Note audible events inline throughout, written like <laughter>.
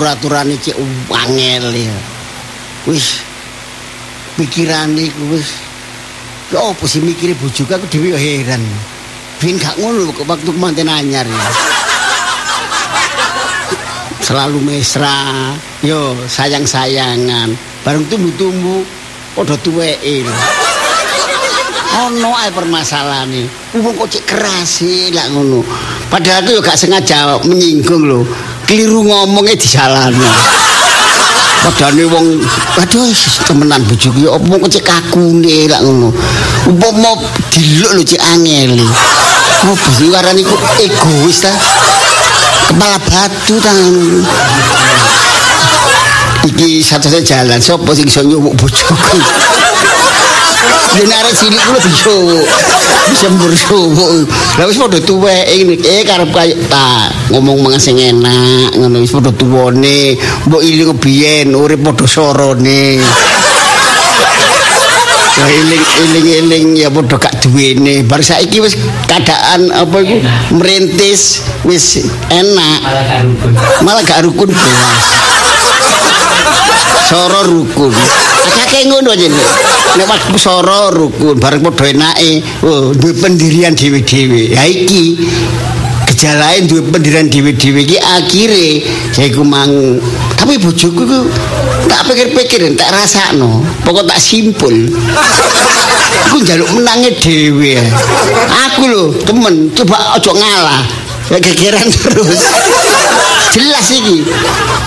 kudu atur-aturane cek angel ya. Wis pikirane ku wis ya apa sih mikire bojoku aku dhewe ya heran. Ben gak ngono waktu manten anyar ya. Selalu mesra, yo sayang-sayangan, bareng tumbuh-tumbuh padha tuweke. Ono ae permasalahane. Wong kok cek keras lak ngono. Padahal aku yo gak sengaja menyinggung lho. Keliru ngomongnya disalahno. Padahal wong aduh temenan bojoku yo opo kok cek kakune lak ngono. Umpama diluk lho cek angel. Sih warane ku egois ta? Kepala batu ta. Iki satu-satunya jalan sapa sing iso nyumuk bojoku. Yen arek cilik kuwi bisa bisa mburu. Lah wis padha tuwek ini eh karep kaya ta ngomong mangan sing enak ngono wis padha tuwane mbok iling biyen urip padha sorone. Ya iling iling iling ya padha gak duwene. Bar saiki wis keadaan apa iku merintis wis enak. Malah gak rukun belas. Soro rukun. Akeh ngono aja nek. Waktu soro rukun bareng padha enake, oh duwe pendirian dhewe-dhewe. Ya iki gejalain duwe pendirian dhewe-dhewe iki akhire jaiku mang tapi bojoku ku tak pikir-pikir tak rasakno pokok tak simpul aku njaluk menange dhewe aku lho temen coba ojo ngalah gegeran terus jelas iki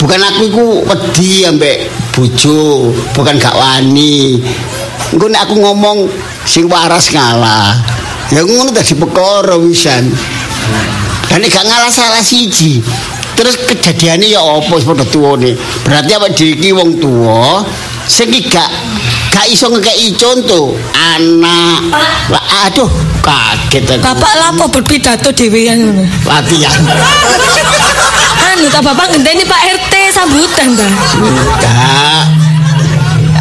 bukan aku iku wedi ambek bojo bukan gak wani. Engko nek aku ngomong sing waras ngalah. Ya ngono dadi perkara wisan. Dan gak ngalah salah siji. Terus kejadiannya ya apa padha tuwane? Berarti apa iki wong tuwa sing gak gak iso ngekeki contoh anak. Lah, aduh kaget aku. Bapak lapo berpidato dhewean? Ngono. latihan <laughs> Anu ta Bapak ngenteni Pak RT sambutan ta. enggak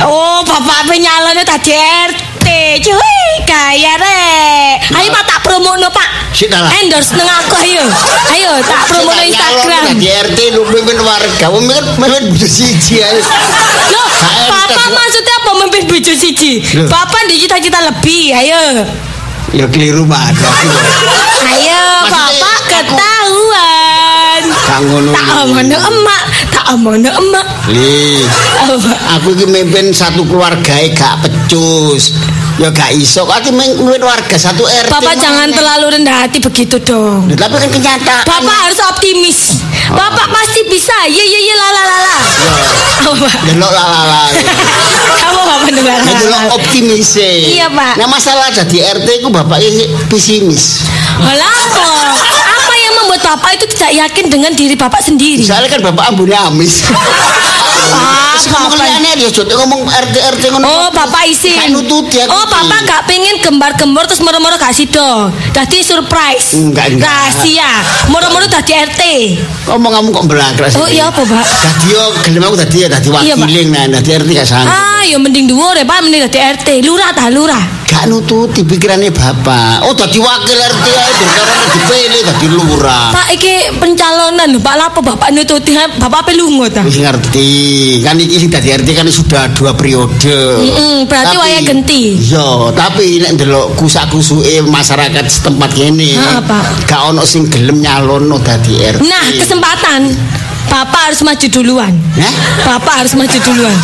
Oh, Bapak penyalone tadi RT. Cuy, kaya rek. Ayo Pak tak promono Pak. Endorse nang aku ayo. Ayo tak promono Instagram. Di RT lu mimpin warga, mimpin mimpin bojo siji ae. Loh, Bapak maksudnya apa memimpin bojo siji? Bapak di cita-cita lebih, ayo. Ya keliru ada. Ayo, Bapak ketahuan. Gak ngono. Tak omono emak, tak emak. Li, Apa? aku iki mimpin satu keluarga gak pecus. Ya gak iso, aku mimpin warga satu RT. Bapak mana? jangan terlalu rendah hati begitu dong. Lah, Tapi kan kenyataan. Bapak harus optimis. Bapak pasti bisa. Ye ye ye la la la la. Delok lah lah. Kamu bapak dengar. Ya delok optimis e. Iya, Pak. Nah masalah jadi RT ku bapaknya pesimis. Alah, apa? Bapak itu tidak yakin dengan diri bapak sendiri? Soalnya kan bapak ambune amis. <laughs> Ah, Terus ngomong bapak. liane dia jodoh ngomong RT RT ngono. Oh, bapak isin. Gak aku Oh, bapak gak pengen gembar-gembor terus moro-moro kasih dong. Dadi surprise. Enggak, enggak. Rahasia. Moro-moro dadi RT. Ngomong kamu kok belakras. Oh, iya apa, Pak? Dadi yo gelem aku dadi ya dadi Iya, wakiling nah dadi RT gak sanggup. Ah, ya mending dhuwur ya, Pak, mending dadi RT. Lurah ta, lurah. Gak nututi pikirannya bapak. Oh dadi wakil RT ae berkara dipilih dadi lurah. Pak, iki pencalonan Pak. Lapo Bapak nututi Bapak apa lungo ta? Wis ngerti. Kan iki sing dadi RT kan sudah dua periode. Mm-mm, berarti Tapi- waya genti. Iya, tapi nek ndelok kusak-kusuke masyarakat setempat kene. Ha, Pak. Gak ono sing gelem nyalonno dadi RT. Nah, kesempatan. Bapak harus maju duluan. Hah? Bapak harus maju duluan.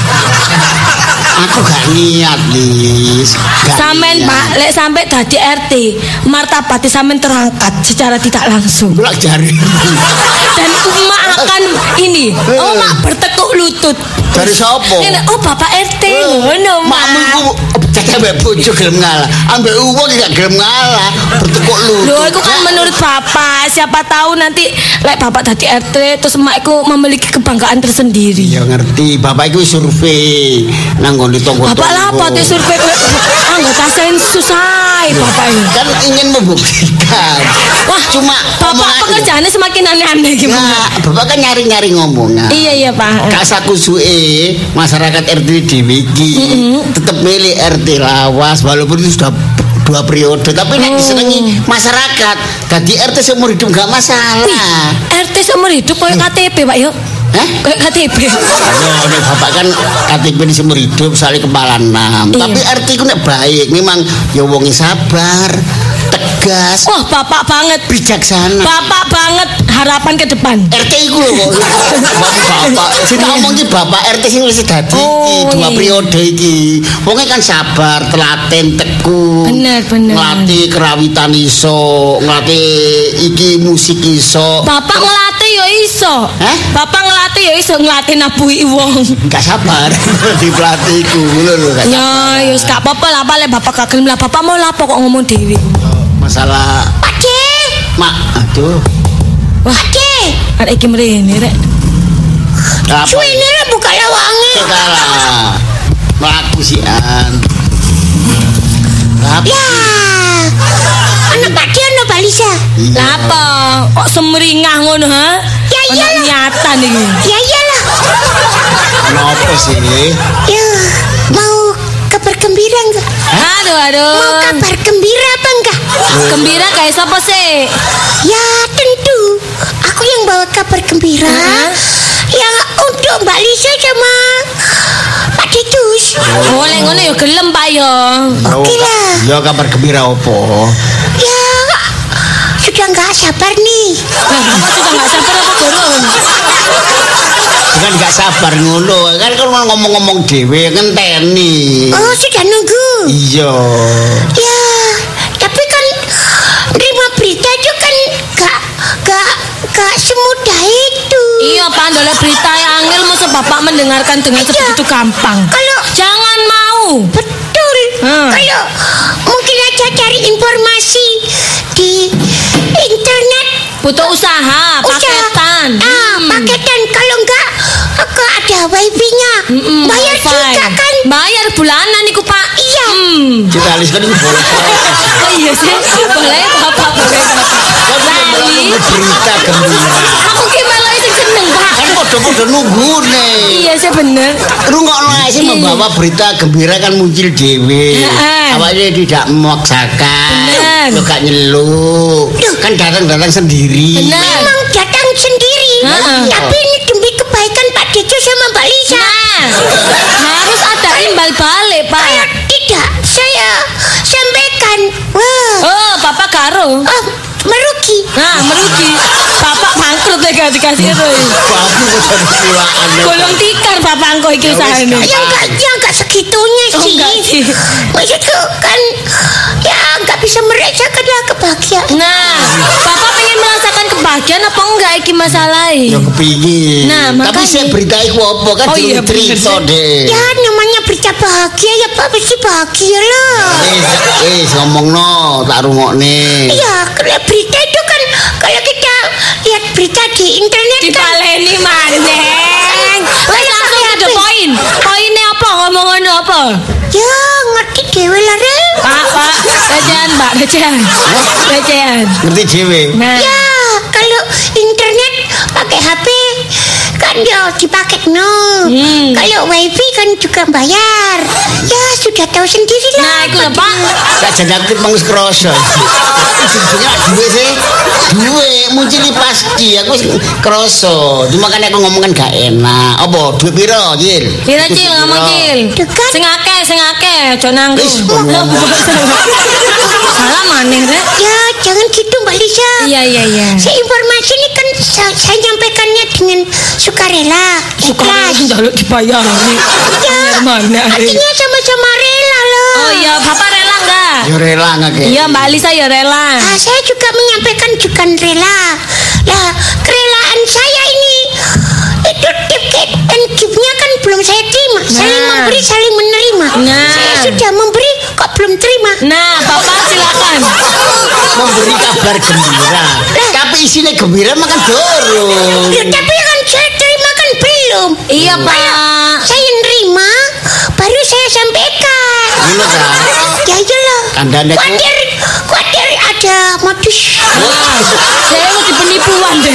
Aku gak niat, Lis. Samen. Pak, lek sampai dadi RT, martabatnya samen terangkat secara tidak langsung. Bulak jari. Dan emak akan ini, oh mak bertekuk lutut. Dari sapa? Ini, oh Bapak RT, ngono Makmu mak. iku cek ambek bojo gelem ngalah. Ambek uang gak gelem ngalah. Bertekuk lutut. Loh, itu kan menurut Bapak. Siapa tahu nanti lek Bapak dadi RT terus emak iku memiliki kebanggaan tersendiri. Ya ngerti, bapak iku survei nang nggon di tonggo Bapak lah apa tuh survei <laughs> anggota sensus ae Bapak ini. Kan ingin membuktikan. Wah, cuma Bapak pekerjaannya semakin aneh-aneh Ya, gimana? bapak kan nyari-nyari ngomongan. Iya iya Pak. Kak sakusuke masyarakat RT dhewe iki tetep milih RT lawas walaupun itu sudah dua periode tapi nek disenengi masyarakat dadi RT seumur hidup gak masalah RT seumur hidup koyo KTP, Pak yo. Hah? KTP. Ayo, bapak kan KTP di seumur hidup soalnya kepala enam. Iya. Tapi RT ku nek baik, memang ya wonge sabar, tegas, Wah, bapak banget. bijaksana. Bapak banget harapan ke depan. RT iku lho kok. Bapak. Sing tak omong iki bapak RT sing wis dadi iki Oh, dua iya. periode iki. Wonge kan sabar, telaten, tekun. Bener, bener. Ngelatih kerawitan iso, ngelatih iki musik iso. Bapak ngelatih yo iso. Hah? Bapak ngelatih yo iso ngelatih nabuhi wong. Gak sabar <laughs> di pelatih iku lho lho. gak Ya, yo gak apa-apa lah, bapak gak gelem lah. Bapak mau lapo kok ngomong dewi. Masalah Pakde. mak aduh. Wah, Pakde. Ada iki mrene rek. Apa? Suwene rek buka lawange. Kalah. Melaku sih an. Apa? Ya. Anak Pakde ono balisa. Iya. Lah apa? Kok semringah ngono, ha? Ya iyalah. Nyata nih. Ya iyalah. Kenapa sih? Ya, mau kabar gembira enggak? Aduh, aduh. Mau kabar gembira apa enggak? Gembira kayak siapa sih? Ya, tentu. Aku yang bawa kabar gembira. Heeh. Yang untuk Mbak Lisa sama Pak Titus. Oh, lek ngono ya gelem, Pak yo. Oke lah. Ya kabar gembira opo? Ya, sudah nggak sabar nih. Lah, Bapak sudah nggak sabar apa dorong? Bukan gak sabar ngono, kan kalau ngomong-ngomong dhewe ngenteni. Oh, sudah nunggu. Iya. Ya, Bapak mendengarkan dengan Iya. sebegitu gampang. Kalau Jangan mau. Betul. Hmm. Kalau mungkin aja cari informasi di internet. Butuh usaha, Usaha. paketan. Ah, Hmm. paketan. Kalau enggak, aku ada wifi-nya. Mm-mm, Bayar wifi. juga kan? Bayar bulanan iku, Pak. Iya. Hmm. Cita Alis kan boleh. <laughs> Oh iya sih. Boleh Bapak, boleh Bapak. Lali. Berita gembira. Aku seneng, Kan podo-podo nunggu nih. Iya sih bener. Rungokno ae sih membawa berita gembira kan muncul dhewe. Heeh. Awalnya tidak memaksakan. Bener. Lo gak nyeluk. Kan datang-datang sendiri. Bener. Memang datang sendiri. Tapi ini demi kebaikan Pak Dejo sama Mbak Lisa. Nah, harus ada imbal balik, Pak. tidak, saya sampaikan. Wah, Oh, Bapak karo. oh, merugi. Nah, merugi. Ya gak dikasih Roy. Bapak kok jadi silaan. Golong tikar Bapak engko iki usahane. wis, Ya enggak, ya enggak segitunya Oh, sih. sih. Maksudku kan ya enggak bisa merasakan lah kebahagiaan. Nah, Bapak pengen merasakan kebahagiaan apa enggak iki masalahnya? Ya kepingin. Nah, Tapi makanya. saya berita iku apa kan Oh, iya, cerita deh. Ya namanya berita bahagia ya Pak pasti bahagia lah. Eh, eh, ngomong no, tak rungokne. Ya kalau berita berita di internet kan Dipaleni maneng. Wes langsung to the point. Poinnya apa ngomongan apa? ya ngerti dewe lah Rel. Pak, Pak, recehan, Mbak, recehan. Recehan. Ngerti dhewe. Nah, Ya kalau kan ya dipakai no. Hmm. Kalau wifi kan juga bayar. Ya sudah tahu sendiri lah. nah lho, Pak. Tak jadi aku pengus kroso. Ujung-ujungnya duwe sih. Duwe muncul ini pasti aku wis kroso. Cuma kan aku ngomong kan gak enak. Apa duwe piro, Cil? Pira cil ngomong cil. Dekat. Sing akeh, sing akeh, aja nanggung. <laughs> Salah maneh rek. Ya jangan gitu Mbak Lisa. Iya iya iya. Saya informasi ini kan saya, saya nyampaikannya dengan sukarela. Suka ikhlas. njaluk dibayari. Ya, mana? artinya sama-sama rela loh. Oh iya, Bapak rela enggak? Ya rela ngake. Iya, Mbak Lisa ya rela. Ah, saya juga menyampaikan juga rela. Lah, kerelaan saya ini itu tiket give-nya kan belum saya terima. Saling Nah. memberi, saling menerima. Nah. Saya sudah memberi, belum terima? Nah, Bapak silakan. Memberi kabar gembira. Tapi isinya gembira makan dorong. Ya, tapi kan saya terima kan belum. Iya, Pak. Saya nerima, baru saya sampaikan. Ngono ta? Ya iyalah. Kandane ku- Khawatir, khawatir ada modus. Wah, saya mau penipuan deh.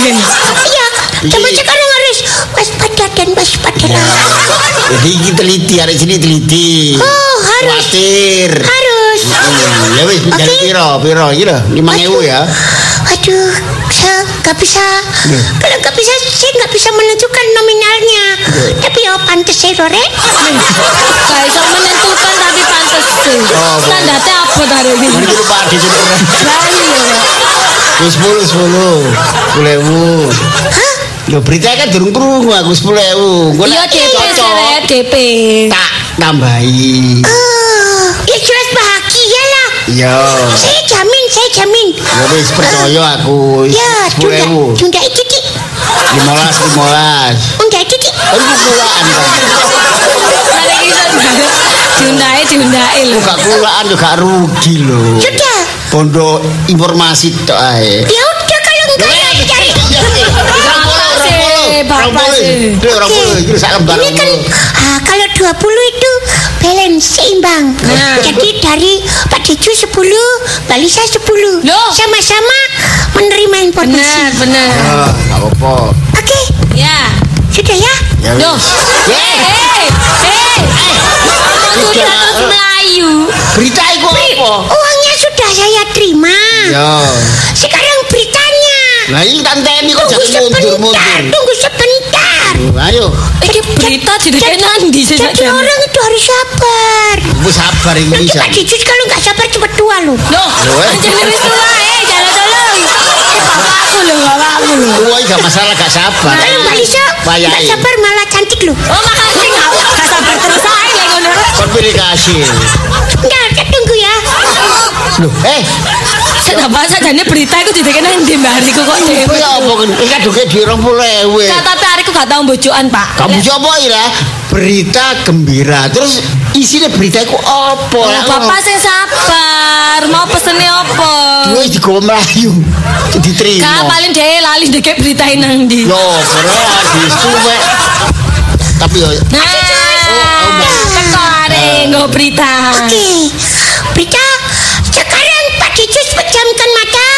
Iya, zaman Iya. sekarang harus waspada dan waspada lah. Jadi teliti, hari sini teliti. Oh, harus. Khawatir. Harus. Ya wis jadi piro? Piro iki lho, 5000 ya. Aduh, saya nggak bisa. Iya. Kalau nggak bisa, saya nggak bisa menentukan nominalnya. Iya. Tapi oh pantes saya Rore. Gak iso menentukan tapi pantes. Oh. Standarnya apa tadi ini? Kita Pak di sini. Lah iya. Wis 10 10. 10.000. Hah? Lho berita kan durung krungu aku 10.000. Engko Iya DP DP. tak tambahi. Oh, ya jelas Yo. Saya jamin, saya jamin. Ya wis percaya aku. Ya, tunda, 10.000. tunda itu di, 15 15. tunda itu di. Kan kulaan kan. Ada iso diundai diundai lho. Gak kulaan juga rugi lho. Sudah. Pondok informasi tok ae. Ya udah kalau enggak ya cari. Bapak sih. Ini kan ah, kalau 20 itu balance seimbang. Nah. Jadi dari Pak Deju 10, Mbak Lisa 10. Loh. Sama-sama menerima informasi. Benar, benar. Ah, gak apa-apa. Oke, Ya. sudah ya? Ya Loh. Hei, hei, hei. Sudah terus Melayu. Berita iku apa? Uangnya sudah saya terima. Ya. Lah ini tante ini kok jatuh mundur-mundur. Tunggu sebentar. Uh, ayo. Iki berita di dekat nanti. Jadi orang itu harus sabar. Ibu sabar ini bisa. Cepat cicit kalau enggak sabar cepat tua lu. Loh. Jangan eh. tua Eh jangan tolong. Eh, bapakku lu bapakku lu. Gue nggak masalah nggak sabar. Ayo Mbak Lisa. Nggak sabar malah cantik lu. Oh makasih kau. Nggak sabar terus aja. Konfirmasi. Nggak, kita tunggu ya. Loh, eh. Kenapa sajane berita iku di dekat nanti mbak kok dhewe. apa kan? Iki kan duke di 20.000. Kata tapi hariku gak tau bojokan, Pak. Kamu coba ya berita gembira. Terus isinya berita iku apa? Oh, Lah, Bapak sing sabar, mau pesene apa? Duwe digawa melayu. Diterima. Kak paling dhewe lali ndek berita nang ndi. Yo, karena di suwe. Tapi yo Nah, teko arek nggo berita. Oke, berita sekarang Pak Dicus pejamkan mata.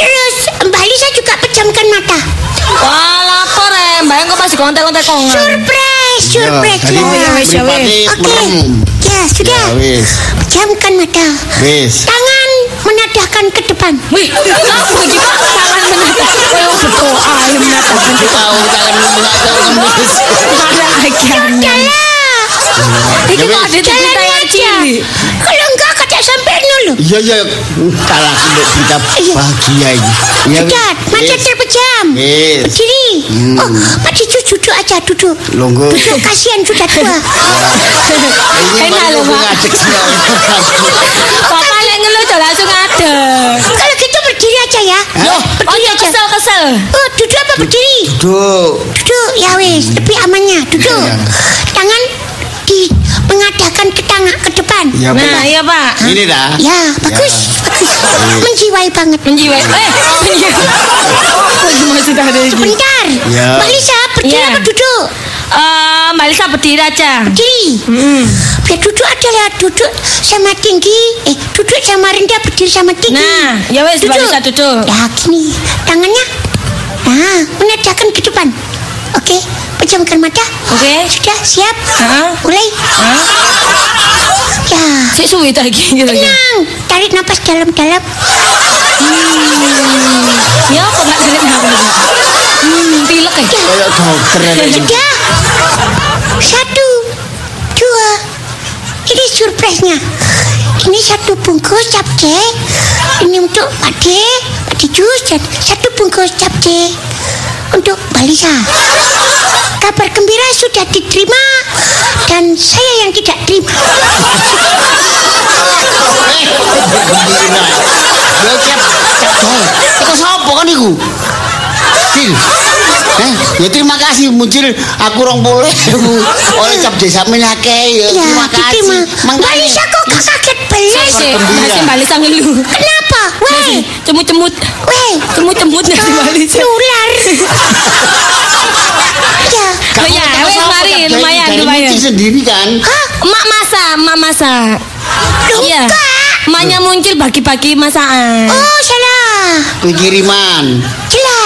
Terus Mbak Lisa juga pejamkan mata. Wah, lapor eh, Mbak kok masih kontek-kontek kongan. Surprise, surprise wis, ya wis. Oke, ya sudah. Ya wis. Pejamkan mata. Wis. Tangan menadahkan ke depan. Wih, iki Pak? Tangan menatap. Koyo berdoa ya. Aku tahu tangan. Ada lagi aneh. Yalah. Iki kok ada berita yang aja. cilik. Kalau enggak kata sampai nol. Iya iya kalah untuk berita Iya. bahagia ini. Ya Sudah, mata wis. terpejam. Wis. Berdiri. Oh, Pak Dicus duduk aja, duduk. Longgo. Duduk, kasihan sudah tua. Enak loh, sih. Bapak lek ngelucu langsung ada. Kalau gitu berdiri aja ya. Loh, berdiri Ojo aja. kesel-kesel. Oh, duduk apa berdiri? Duduk. Duduk, ya wis, lebih amannya. Duduk. Iya. Tangan di mengadahkan ke tangan ke depan. Ya Nah, benar. iya Pak. Ini dah. Ya, bagus, bagus. Menjiwai banget. Menjiwai. Eh, maksud ada ini? Bentar. Ya. Mbak Lisa, berdiri Iya. apa duduk? Eh, Mbak Lisa berdiri aja. Berdiri. Biar duduk aja lah, duduk sama tinggi. Eh, duduk sama rendah, berdiri sama tinggi. Nah, ya wes Mbak Lisa duduk. Ya, gini. Tangannya. Nah, menadahkan ke depan. Oke, pejamkan mata. Oke. Sudah, siap? Hah? Mulai. Ya. Si suwi tadi gitu. Tenang, tarik nafas dalam-dalam. Ya kok nggak tarik nafas? Hmm, pilek ya. Kayak dokter. Sudah. Satu, dua. Ini surprise-nya. Ini satu bungkus capce. Ini untuk Pak D, Pak Dijus, dan satu bungkus capce untuk Mbak saya yang tidak terima. Eh, gembira. Yo, siap. Cak, cak. Itu sopo kan iku? Fil. Eh, ya terima kasih muncul aku rong boleh <laughs> oleh cap desa menake ya. Ya, Terima diterima. kasih. Kok gak kaget belas? Si, gembira. masih Mbak Lisa ngeluh. Kenapa? Weh, Cemut-cemut. weh. Cemut-cemut nggak sih Mbak Lisa? Nular. <laughs> ya. Oh ya, wes mari lumayan lumayan. sendiri kan. Hah? Mak masak, mak masak. Loh, Iya. Maknya muncul bagi-bagi masakan. Oh, salah. Kiriman.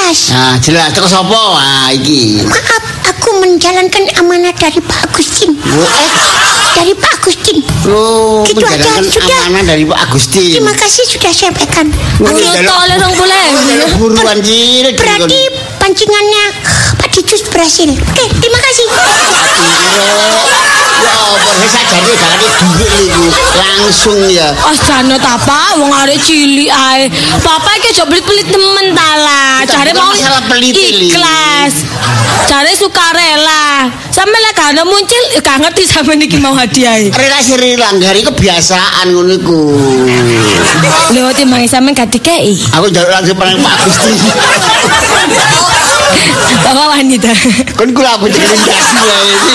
Jelas. Nah, jelas terus apa? Nah, iki. Maaf, aku menjalankan amanah dari Pak Agustin. Wo, eh, dari Pak Agustin. Oh, Gitu aja, menjalankan sudah. amanah dari Pak Agustin. Terima kasih sudah sampaikan. Oh, jaluk- tolong jaluk buruan cilik. Berarti pancingannya Dicus berhasil. Oke, terima kasih. Ya apa sih sajane gak ada duit niku. Langsung ya. Oh, jane ta, Pak, wong arek cilik ae. Papa iki aja pelit-pelit temen ta lah. Jare mau masalah pelit, Li. ikhlas. Jare sukarela. Sampe lek gak muncul, ya gak ngerti sampe niki mau hadiah. Relasi langgar itu kebiasaan ngono iku. Lho timbang sampe gak dikei. Aku njaluk langsung parang Pak Agustin. <laughs> Bapak wanita. Kon kula aku jeneng dasi wae iki.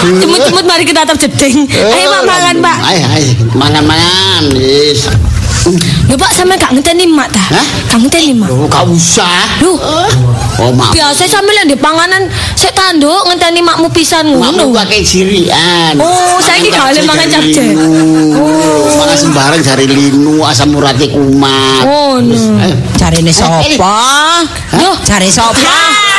Cemut-cemut mari kita terjeding. Ayo Pak mangan, Pak. Ayo ayo mangan-mangan wis. Lho Pak sampe gak ngenteni mak ta? Hah? Gak ngenteni mak. Loh, gak usah. Lho, Oh, maaf. biasa sampe lek panganan sik tanduk ngenteni makmu pisan Makmu ngono. pakai jirian. Oh, saiki gak oleh mangan capcay. Oh, mangan sembarang jari linu, asam urate kumat. Oh, no. Ayo. Jarine sapa? Loh, Jare sapa?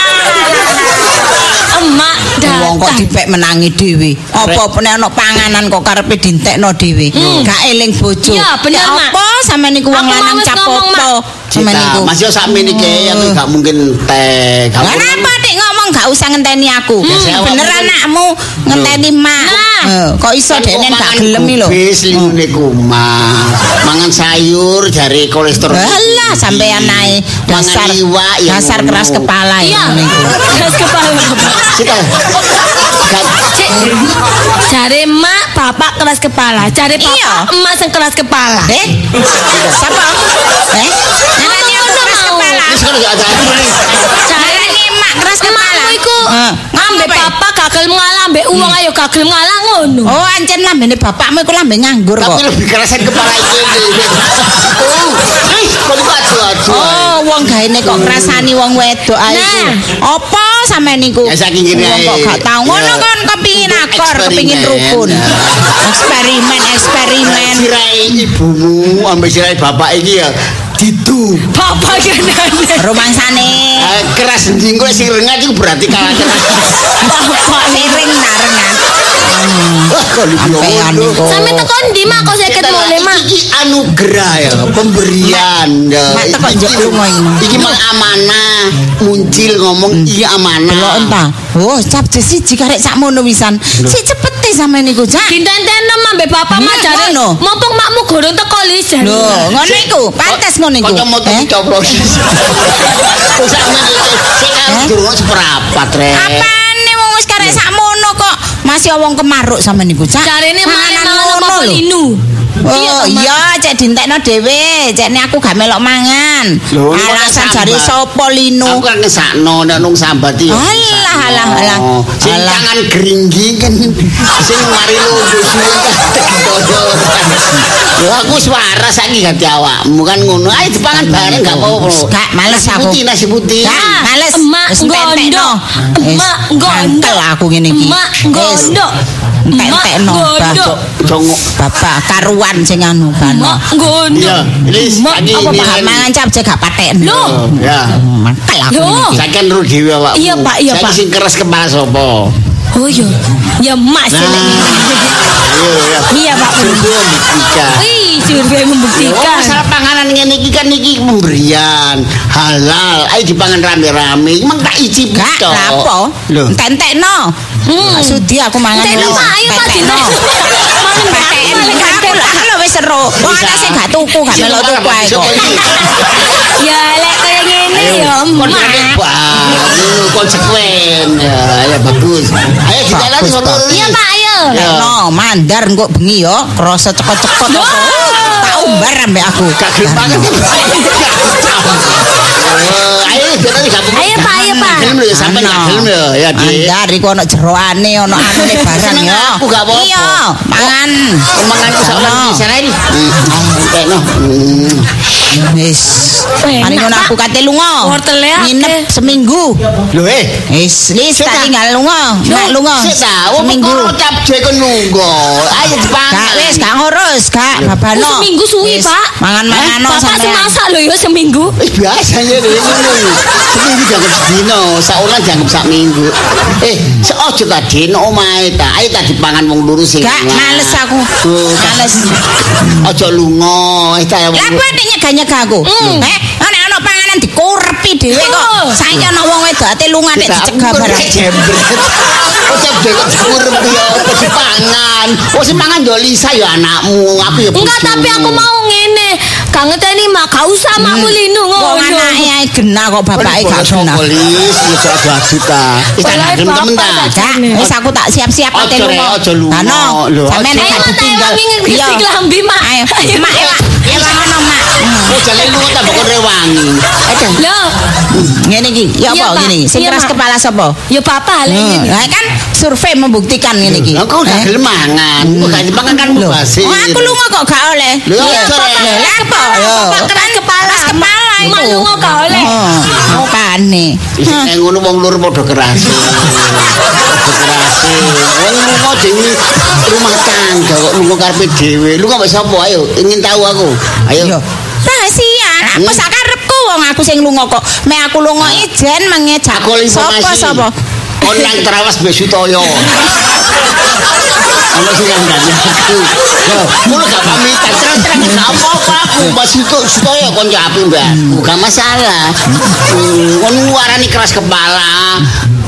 Emak Wong kok datang. dipek menangi dhewe. Apa pene ana panganan kok karepe dintekno dhewe. Gak eling bojo. Bener, Ya Mak. Apa sampean niku wong lanang wis capoto. ngomong, Sampean Cita, niku. masih sakme niki aku gak mungkin teh. Gak mungkin. napa dik ngomong gak usah ngenteni aku. Bener anakmu ngenteni mak. Eh, Kok iso dene kok gak mangan gelem iki lho. Bis linune kumat. Mangan sayur jari kolesterol. Alah sampean nae dasar iwak ya dasar keras kepala ya niku. <laughs> Keras kepala. Sita. Jare mak, bapak keras kepala. Jare Iya. papa, emak sing keras kepala. Eh? Siapa? Eh? Ngarani aku keras kepala. Ngarani mak keras kepala. Iku apa? papa gagal ngalah ambek uang ayo gagal ngalah ngono. Oh, ancen lambene bapakmu iku lambe nganggur kok. Tapi lebih kerasan kepala iki. <laughs> Oh, eh, kok. Oh, wong gaene kok ngrasani wong wedok ae. Nah. iku. Apa sampean niku? Ya, saking gini Wong kok ae. gak tau ngono Ya. kan kepingin akor, kepingin rukun. Eksperimen, eksperimen. Sirai ibumu ambek sirai bapak iki ya didu. Bapak genane. Rumangsane Eh, keras njingko sing rengat iku berarti kalah keras. bapak sering narengan. Sampean niku. Sampe teko ndi mak kok seket Kita mulai mak? Iki anugerah ya, pemberian ya. Mak, teko Iki- njok lunga iki, Mak. Iki mah amanah, muncil ngomong iya amanah. Delok entah. Oh, cap siji karek sakmono wisan. Sik cepete sampean niku, Jak. Dinten-tenen ambek bapak mak Hmm, jare mumpung makmu gorong teko lisan. Lho, ngono iku, pantes ngono iku. Kok mau Eh? dicoplos. <laughs> Kok iki sing Eh? durung seperapat, Rek. Apane wong wis karek sakmono Masih wong kemaruk sama niku, Cak. Carine mangan malah ngopo. Oh iya, cek dintekno dhewe. Cekne aku gak melok mangan. Alasan jari sapa linu? Aku kan ngesakno nek nung sambat iki. Alah, alah, alah. Sing Alah. tangan geringgi kan sing mari logo suwe Lho aku suara saiki ganti awakmu kan ngono. Ayo dipangan bareng gak apa-apa. Gak, males aku. Putih, nasi putih. Gak, males. emak. Wis Emak mantel aku ngene iki. Emak. Emak entek-entek no bapak bapak karuan sing anu kana iya wis iki apa mangancap jek gak patek lho ya mantel aku iki saiki rugi awak iya pak iya pak. sing keras kepala sapa Oh iya. Ya sih. Nah. Ya. Iya, Pak. Survei membuktikan. Wih, survei Oh, membuktikan. masalah panganan ngene iki kan iki pemberian halal. Ayo dipangan rame-rame. Emang tak icip Gak, tok. lapo? Lho. Entek-entekno. Hmm. Gak sudi aku mangan. Entekno, wis. Pak, ayo, Pak, Entekno. dinten. Paten. Aku lah kalau wis seru. Wong ana sing gak tuku, gak melok ora tuku ae masuk kok. iki. <laughs> Ya lek kaya ngene emak. Ayo, konsekuen. Ya, ya bagus. Ayo kita sono. bagus. Iya, Pak, ayo. Ya. No, mandar engko bengi yo, krasa cekot-cekot apa. Tak umbar ambek aku. Gak gelem banget. <laughs> Eh, Ayo, kita lagi gak Ayo, Pak, ayo, Pak. Lho ya sampean gak gelem ya, ya, Dik. Mandar iku ono jeroane, ono anune barang yo. aku, gak apa-apa. Iya, mangan. Mangan ku sak di sana. Hmm, entekno. Hmm. Wis. Mari ngono aku kate lunga. Wortele. Nginep seminggu. Lho eh. Wis, wis tak tak. tinggal lunga. Nek lunga. Sik ta, seminggu. perkara capje kon nunggu. Ayo dipangan. Gak wis, gak ngurus, gak Oh, babano. seminggu suwi, Pak. Mangan-mangan Bapak sampean. semasak lho ya seminggu. Eh biasanya deh ngono. Seminggu jangan sedino, saulan jangan sak minggu. Eh, seojo ta dino omahe ta. Ayo ta dipangan wong luru sing. Gak males aku. Oh, Males. Ojo lunga, eh ta wong. Lah kowe nek nyegah-nyegah aku. Eh, ana ana panganan dikurepi dhewe kok. Oh. Saiki ana wong wedok ate lunga nek dicegah barang. jembret. <laughs> Ojek dhewe kurep ya apa dipangan. Sing mangan yo Lisa ya anakmu, aku ya Enggak, tapi aku mau ngene. Gak ngeteni mah gak usah makmu linu Wong ngono. anake ae genah kok bapake gak genah. Polis, ya sok adu ta. Wis tak temen ta. wis aku tak siap-siap ate lunga. Nek Ayo, gak Mak, ditinggal. Iya. lambi, Mak. Ayo, Mak. Ewa ngono, Mak. Oh jale lu tak bakal rewangi. Aduh. Loh, Ngene iki, ya Iya, apa ngene? Sing Iya, keras Mak. kepala sapa? ya papa lek Hmm, ngene. Lah kan survei membuktikan ngene iki. Lah kok gak Eh? gelem mangan. Kok gak dipangan kan mubasir. oh, aku lunga kok gak oleh. Lho, Iya. Lho, apa? Bapak keras kepala. Kepala Mak itu. lunga gak oleh. Oh, makane. Isi kayak ngono wong lur padha keras. Padha keras. Wong lunga dhewe rumah tangga kok lunga karepe dhewe. Lu kok sapa ayo ingin tahu aku. Ayo. Yo. Rahasia, aku Hmm. sakarepku wong aku sing lunga kok. Me aku lunga ijen mengejak. Aku Sapa informasi. sapa? Onang terawas Besutoyo. Ono <laughs> sing aku. Yo, ngono gak pamitan terus-terus gak apa-apa aku Mas itu Sutoyo kon api Mbak. Bukan masalah. Hmm, Kon warani keras kepala.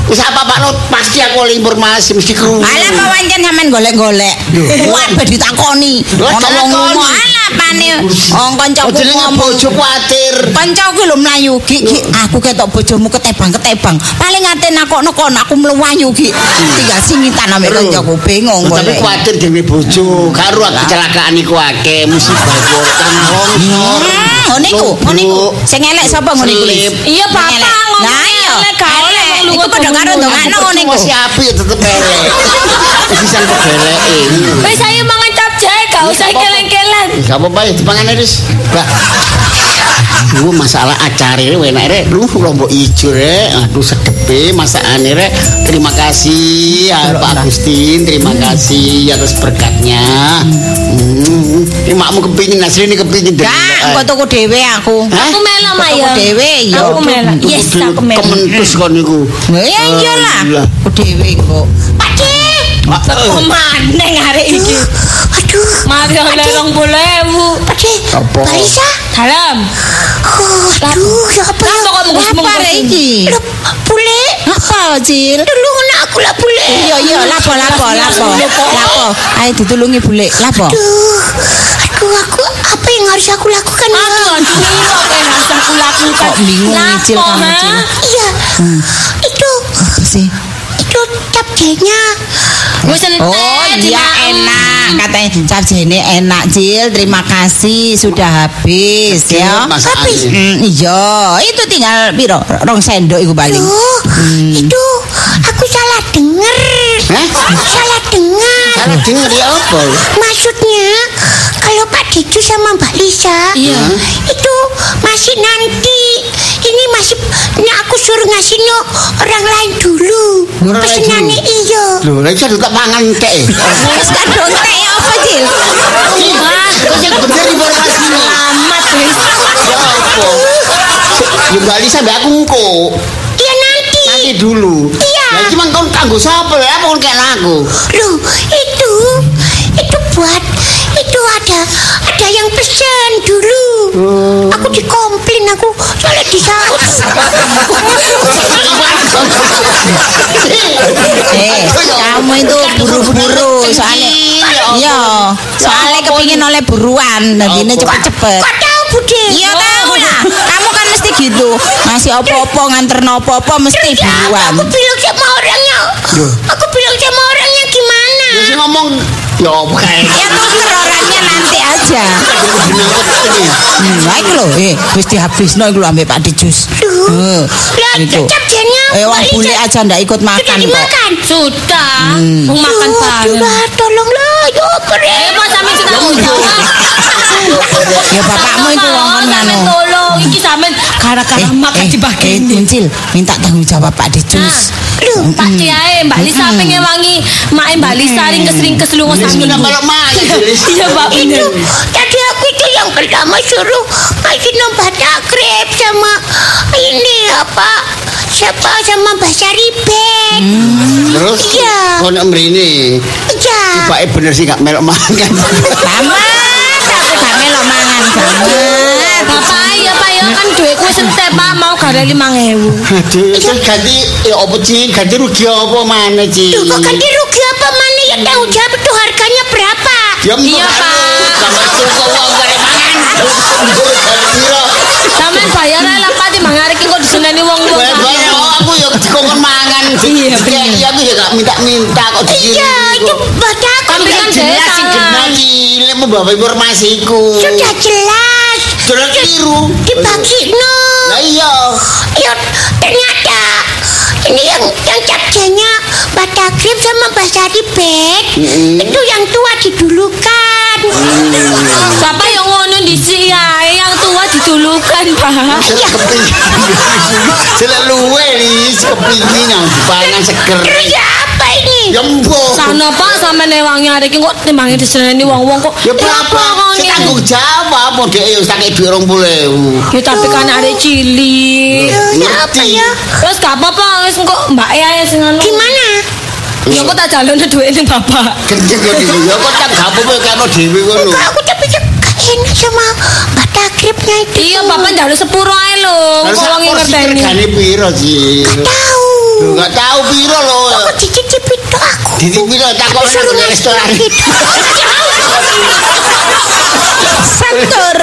Wis apa-apa lo pasti aku oleh informasi mesti krungu. Alah kok wancen sampean golek-golek. Kuat be ditakoni. Ana wong lunga alah pane. Wong kancaku Oh, jenenge ngomong. bojo kuatir. Kancaku lho mlayu Ki, Ki, aku ketok bojomu ketebang-ketebang. Paling ate nakokno kon aku mluwayu Ki. Tinggal singitan ambek Lho. kancaku bingung Oh, Tapi kuatir dhewe bojo, karo kecelakaan iku akeh musibah kok tanah longsor. Hmm, ngono iku, ngono iku. Sing elek sapa ngono iku? Iya, Bapak ngomong Lah iya, lek gaole iku padha karo ndongakno ning siapi tetep elek. <laughs> Wis sampe eleke. Wis ayo mangan gak usah keleng-keleng. Gak apa-apa ya dipangan Riz. Mbak. Aduh masalah acara ini enak rek. Lu lombok ijo rek. Aduh sedepe masakane rek. Terima kasih ya Pak Agustin. Terima kasih atas berkatnya. Hmm. Ini makmu kepingin asli ini kepingin deh. Gak, engko tuku dhewe aku. Aku mela Kok Mak ya. dhewe ya. Aku mela. Yes, aku mela. Kementus kon niku. Lah iya iyalah. Aku dhewe kok. Eh. Pemaneng hari iki. Aduh. Mari oleh rong puluh ewu. Pakde. Apa? Balisa. Dalam. Aduh, ya apa? Apa kok menggus-menggus? Lapar iki. Bule. Apa, Cil? Tolong aku lah bule. Iya iya lapo lapo lapo. Lapo. Ayo ditulungi bule. Lapo. Aduh, aduh aku apa yang harus aku lakukan? Aduh, aduh, apa yang harus aku lakukan? Kok bingung, Lapo, Cil, kamu? Cil? Iya, itu Apa sih? Itu. Wis entek, Oh iya enak katanya capcene enak Cil terima kasih sudah habis ya Masakan Habis? ini. Hmm, iya itu tinggal piro rong sendok iku paling Loh, itu aku salah dengar. Hah? Salah dengar. Salah denger ya apa? Maksudnya kalau Pak Deju sama Mbak Lisa Iya. itu masih nanti. Masih ini aku suruh ngasih no orang lain dulu. Pesenannya iya. Lho, lagi saya tak pangan teh. wis kadung teh apa Cil sing bener informasinya? amat wis. Ya apa? Ya Mbak Lisa mbak aku engko. Iya nanti. Nanti dulu. Iya. Lah cuma kon kanggo sapa ya? Apa kon kayak aku? Loh, itu itu buat itu ada ada yang pesen dulu. Aku dikomplain aku soalnya disaut. eh kamu itu buru-buru soalnya iya soalnya kepingin oleh buruan dan ini cepet-cepet Kok tahu Bude? Iya tahu lah. Kamu kan mesti gitu. Ngasih apa-apa nganter apa-apa mesti buruan. Aku bilang sama orangnya. Aku bilang sama orangnya gimana? Ya sing ngomong Apa kae. Ya tuker orangnya nanti aja. Hmm, Nah, iku lho, eh wis dihabisno iku lho ambek Pak Dijus. Heeh. Lah, Itu. capcenya Eh wong bule aja ndak ikut makan sudah kok. dimakan. Sudah. Hmm. Mau makan bareng. tolonglah, yo keren. Eh, Pak tanggung jawab. Ya bapakmu itu wong ngono. sampean tolong. Iki sampean gara-gara makan eh, dibageni. Kuncil, minta tanggung jawab Pak Dijus. Loh, Pak Kiai, Mbak Lisa pengen wangi. Mak Mbak Lisa ringkes-ringkes lu Wis ngosami. kenapa lo mangan Lis? <laughs> Iya, Pak itu tadi aku itu yang pertama suruh ngasih nomor akrab sama ini apa siapa sama Mbak Saribet Terus Iya. kok nek mrene ya Tibake bener sih gak melok mangan. Sama, tapi gak melok mangan sama. Bapak ya Pak ya kan duitku wis entek Pak mau gara 5000. Aduh, terus ganti ya apa Cin? Ganti rugi apa mana Cin? Duh, kok ganti rugi apa mana ya tanggung jawab itu harganya berapa Ya Iya, Pak. Sampai tuku uang piro? Sampeyan bayar ae lah Pak timbang arek iki kok diseneni wong-wong. Aku ya dikongkon mangan. Iya. Iya aku ya gak minta-minta kok dikirim. iya itu buat aku Tapi kan jelas sing genah Cin, mau bawa informasiku. sudah jelas Terus biru. Dibagi. Lah iya. Iya, ternyata ini yang yang capcenya baca krim sama baca di. Mm -hmm. Itu yang tua didulukan. Siapa mm -hmm. yang ngono di sini ya? Didulukan Pak. Kepingin. Selalu Lis kepingin yang pangan seger. terus ya apa ini Ya mbok. Sana Pak sampe newangi arek iki kok timbangi diseneni wong-wong kok. Ya berapa? kok Saya tanggung jawab mau dia ya sakit duit rong Ya tapi kan arek cilik. Eh, ya apa ya Terus gak apa-apa wis kok Mbak ya sing anu. gimana Ya kok tak jalone duit ning Bapak. Kenceng ya dulu. Ya kok tak gak apa-apa karo dhewe ngono. Enggak, aku tapi gak enak sama Mbak karepnya itu. Iya papa gak harus sepuro ae lho. Kalau ngerti ini piro sih tahu. Tau gak tau piro lho. kok dicicip itu aku? Dicicip itu tak kok enak di restoran. sakur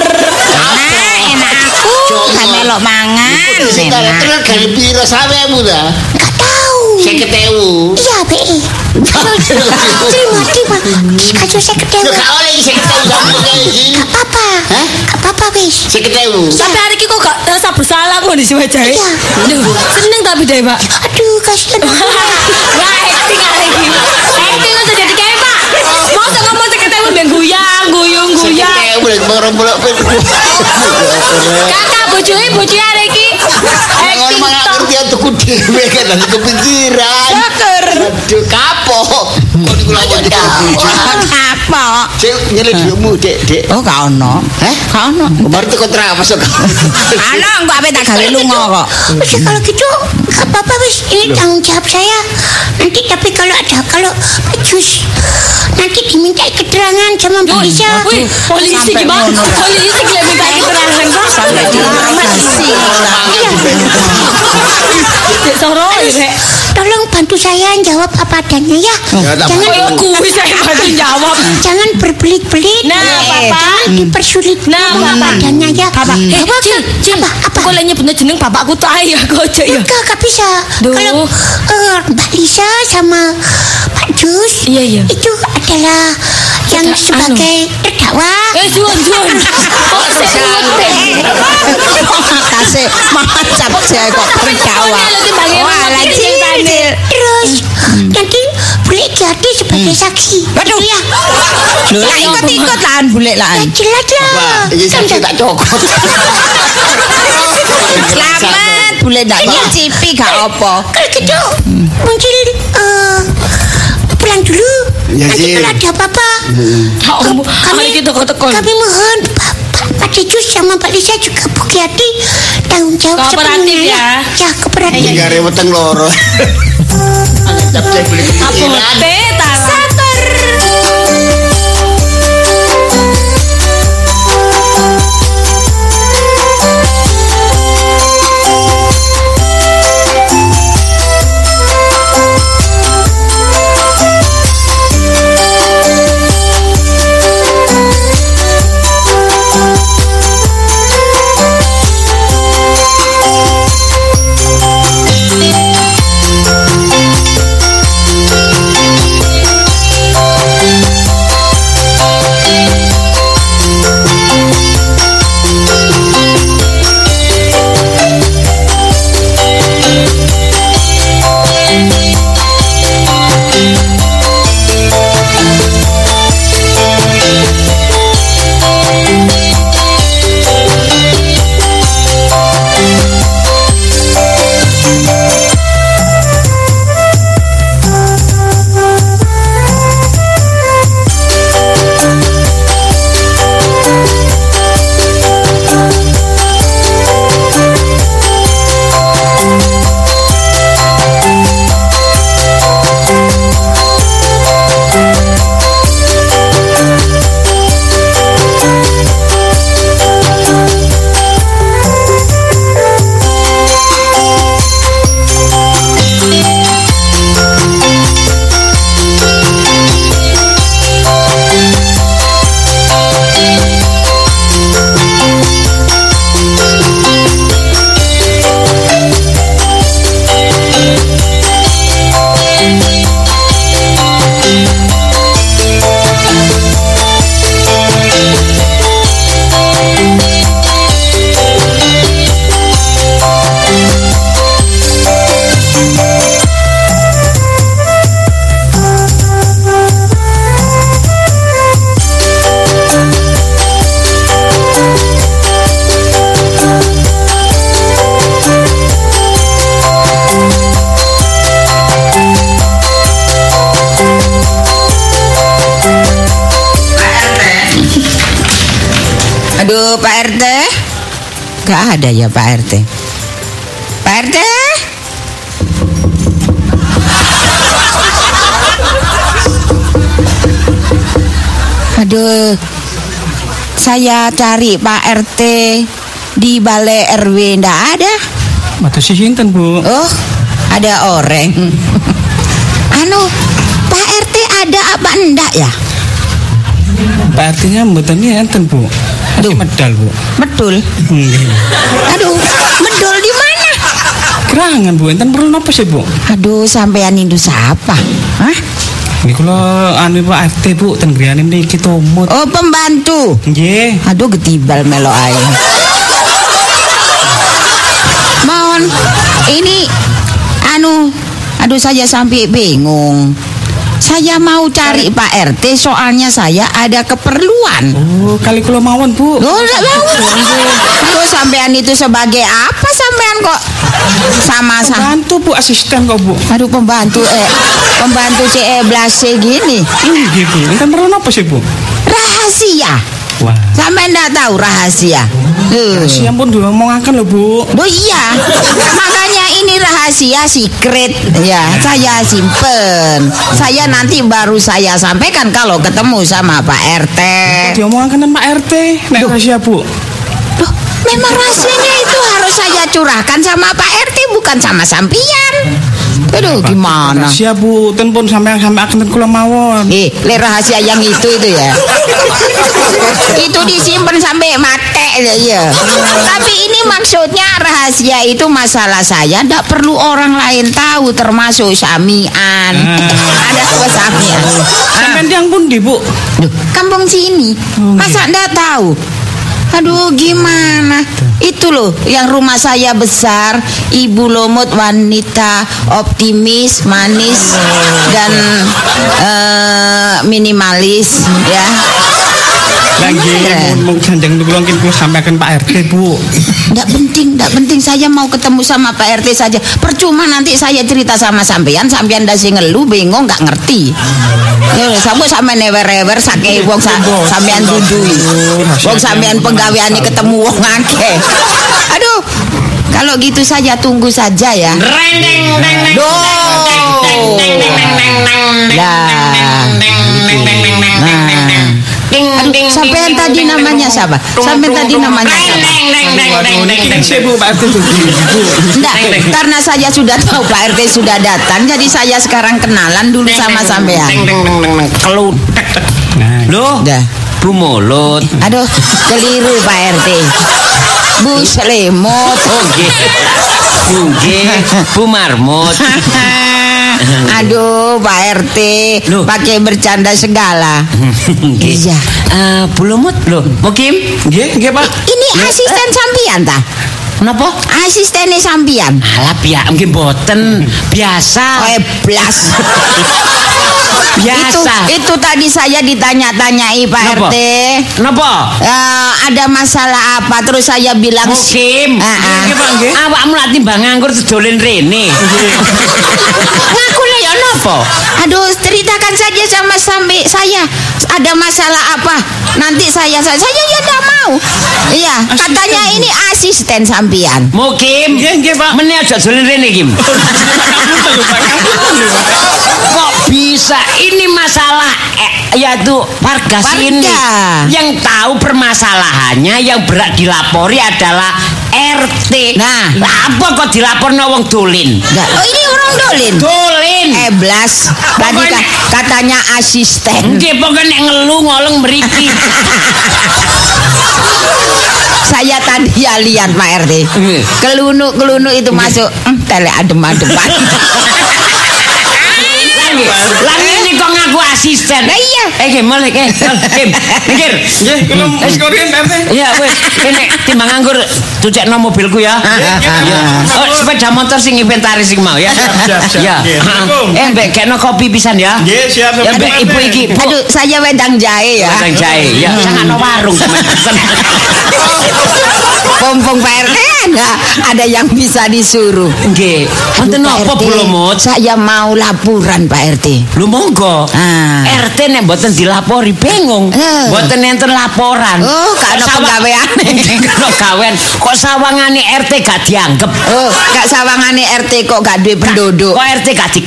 nah enak aku. Gak melok mangan enak. terus gak piro sampe ta? dah gak tau saya iya be. Terima terima kasih saya Ya ketemu gak oleh iki 50.000 sama kayak iki. Gak apa-apa Hah? Gak apa-apa wis 50.000. Tapi hari ini kok gak rasa bersalah kok di aja. Iya. Seneng tapi deh Pak. Aduh kasihan aku. Wah, acting ini. Acting aja jadi kayak Pak. Mau saya ngomong cek ketemu ben guyang, guyung, guyang. 50.000 boleh borong-borong Kakak bojone bojone hari ini. Acting tok. ngerti tuku dhewe kan lagi kepikiran. Aduh kapok. Kok niku lagi bojo. Kapok. Cek nyele dhewe Dek, Dek. Oh, gak ono. Hah? Gak ono. Baru teko trapas kok. Ano engko ape tak gawe lunga kok. Wis kalau gitu gak apa-apa wis ini tanggung jawab saya. Nanti tapi kalau ada kalau jus nanti diminta keterangan sama polisi Sampai gimana? Polisi gila minta keterangan. Sampai diinterogasi. Dek Soro ya, Dek. Tolong bantu saya jawab apa adanya ya. Jangan kuwi saya bantu jawab. jangan berbelit-belit. Nah, Eh, Bapak. Jangan dipersulit. Nah, Bapak. adanya ya. Bapak, eh, Apa, Cil, Cil, apa, apa? Kok lainnya bener jeneng bapakku tuh ayo kok aja ya. Enggak, enggak bisa. Kalau eh, Mbak Lisa sama Pak Jus Iya, iya. itu adalah yang sebagai terdakwa. Eh, Juan, Juan. <laughs> Kok saya Makasih macap saya kok tertawa. Wah, lagi cil. Terus nanti boleh jadi sebagai saksi. Waduh. Ya. Lho, lah ikut-ikut lan Ya lan. jelas lah. Iki Kan saksi tak cokot. <laughs> Selamat bulik ndak nyicipi gak apa. Kalau gitu mungkin eh, pulang dulu. Ya, Nanti kalau ada apa-apa. Kami, kami mohon Pak, Pak Cucu sama Pak Lisa juga Bukti hati tanggung jawab Kooperatif ya. Ya, kooperatif. Enggak rewet loro. Apa? Tetap. Pak RT. Gak ada ya Pak RT. Pak RT? Aduh, saya cari Pak RT di balai RW ndak ada. Mata si sinten, Bu? Oh, ada orang. <laughs> anu, Pak RT ada apa enggak ya? Pak RT-nya mboten enten, Bu. Masih Duh. medal, Bu. Betul. Nggih. Aduh, medol di mana? Kerangan, Bu. Enten perlu napa sih, Bu? Aduh, sampean itu siapa? Hah? Nggih kula anu Pak RT, Bu, ten griyane mriki tomut. Oh, pembantu. Nggih. Aduh, getibal melo ae. Mohon, ini anu, aduh saya sampai bingung. Saya mau cari Pak RT soalnya saya ada keperluan. Oh, kali kula mawon, Bu. Loh, enggak mau. <laughs> Loh, sampean itu sebagai apa sampean kok sama-sama? Bantu, Bu, asisten kok, Bu. Aduh pembantu eh pembantu CE blase gini Nggih, Bu. Enten perlu napa sih, Bu? rahasia. Wah. Sampai ndak tahu rahasia. Si ampun diomongaken lho, Bu. Loh iya, <laughs> makanya ini rahasia secret ya. Saya simpen. Saya nanti baru saya sampaikan kalau ketemu sama Pak RT. Diomongaken Pak RT. Nek rahasia, Bu. Loh, memang rahasianya itu harus saya curahkan sama Pak RT bukan sama sampian. Aduh, gimana? Rahasia, Bu. Ten pun sampai sampai akan kula mawon. Eh, le rahasia yang itu itu ya. <laughs> itu disimpan sampai mate ya. Tapi ini maksudnya rahasia itu masalah saya ndak perlu orang lain tahu termasuk samian. Ada apa samian? Sampai tiang pundi, Bu? Duh, kampung sini. Masa ndak tahu? Aduh gimana? Itu loh yang rumah saya besar Ibu Lomot wanita optimis, manis Dan eh, minimalis ya Lah nggih, Gimana? mun janjang niku mungkin kula sampaikan Pak RT, Bu. Nggak penting, nggak penting saya mau ketemu sama Pak RT saja Percuma nanti saya cerita sama sampean Sampean dasi ngeluh, bingung, nggak ngerti Ya, sampe newer-newer sake wong sa, sampean dudui. Wong sampean penggaweane ketemu wong akeh. Aduh, kalau gitu saja tunggu saja ya. Duh. Lah. Aduh, sampean tadi namanya siapa? Sampean tadi namanya siapa? Enggak, karena saya sudah tahu Pak RT sudah datang, jadi saya sekarang kenalan dulu sama sampean. Kelutek. Nah, Loh, Dah. Bu Mulut. Aduh, keliru Pak RT. Bu Selemut. Oh, nggih. Bu nggih, Bu Marmut. <laughs> <laughs> Aduh, Pak RT, Loh. pakai bercanda segala. <laughs> Iya. Eh, Bu Lumut lho, Mukim. nggih, nggih, Pak. Ini asisten sampian ta? Napa? Asistennya sampian. Alah biak nggih mboten. Biasa. Oh, blas. <laughs> itu, Biasa. itu tadi saya ditanya-tanyai Pak Napa? RT. Napa? Eh, ada masalah apa? Terus saya bilang Mukim. Awakmu lak timbang nganggur sedolen rene. <laughs> Ngaku ya napa? Aduh, ceritakan saja sama sampai saya. Ada masalah apa? Nanti saya saya, saya ya tidak mau. Iya, katanya ini asisten sampian. Mukim. Nggih, nggih, Pak. Meneh aja rene, Kim. <laughs> Kok bisa ini masalah eh, yaitu warga, Warga. sini yang tahu permasalahannya yang berat dilapori adalah RT. Nah. Apa kok dilaporno wong dolin? Enggak. Oh, ini dolin. Dolin. Eh, blas. Tadi Pokoknya- ka- katanya asisten. Nggih pokoknya nek ngelu ngolong mriki. Saya tadi ya lihat Pak RT. Kelunu-kelunu itu masuk hmm, tele adem-ademan. <laughs> Lah ngaku asisten. Lah iya. Eh, Kim, mulai, Kim. Kim, mikir. Nggih, kula wis korin, Pak RT. Ya wes, kene timbang nganggur cucekno mobilku ya. Ya. Oh, sepeda motor sing inventaris sing mau ya. siap, siap. Ya. Nggih. Assalamualaikum. Eh, mbek kena kopi pisan ya. Nggih, siap, Ya siap. mbek ibu iki. Aduh, saya wedang jahe ya. Wedang jahe. Ya, sangat no warung. <laughs> Pompong Pak RT ada ada yang bisa disuruh. Nggih. Wonten apa RT, Blomot? Saya mau laporan Pak RT. Lu monggo. Ah. RT nek mboten dilapori bingung. Eh. Mboten enten laporan. Oh, gak Kok penggaweane. <laughs> Gak ada gawean. Kok sawangane RT gak dianggep? Oh, gak sawangane RT kok gak duwe penduduk. Kok RT gak di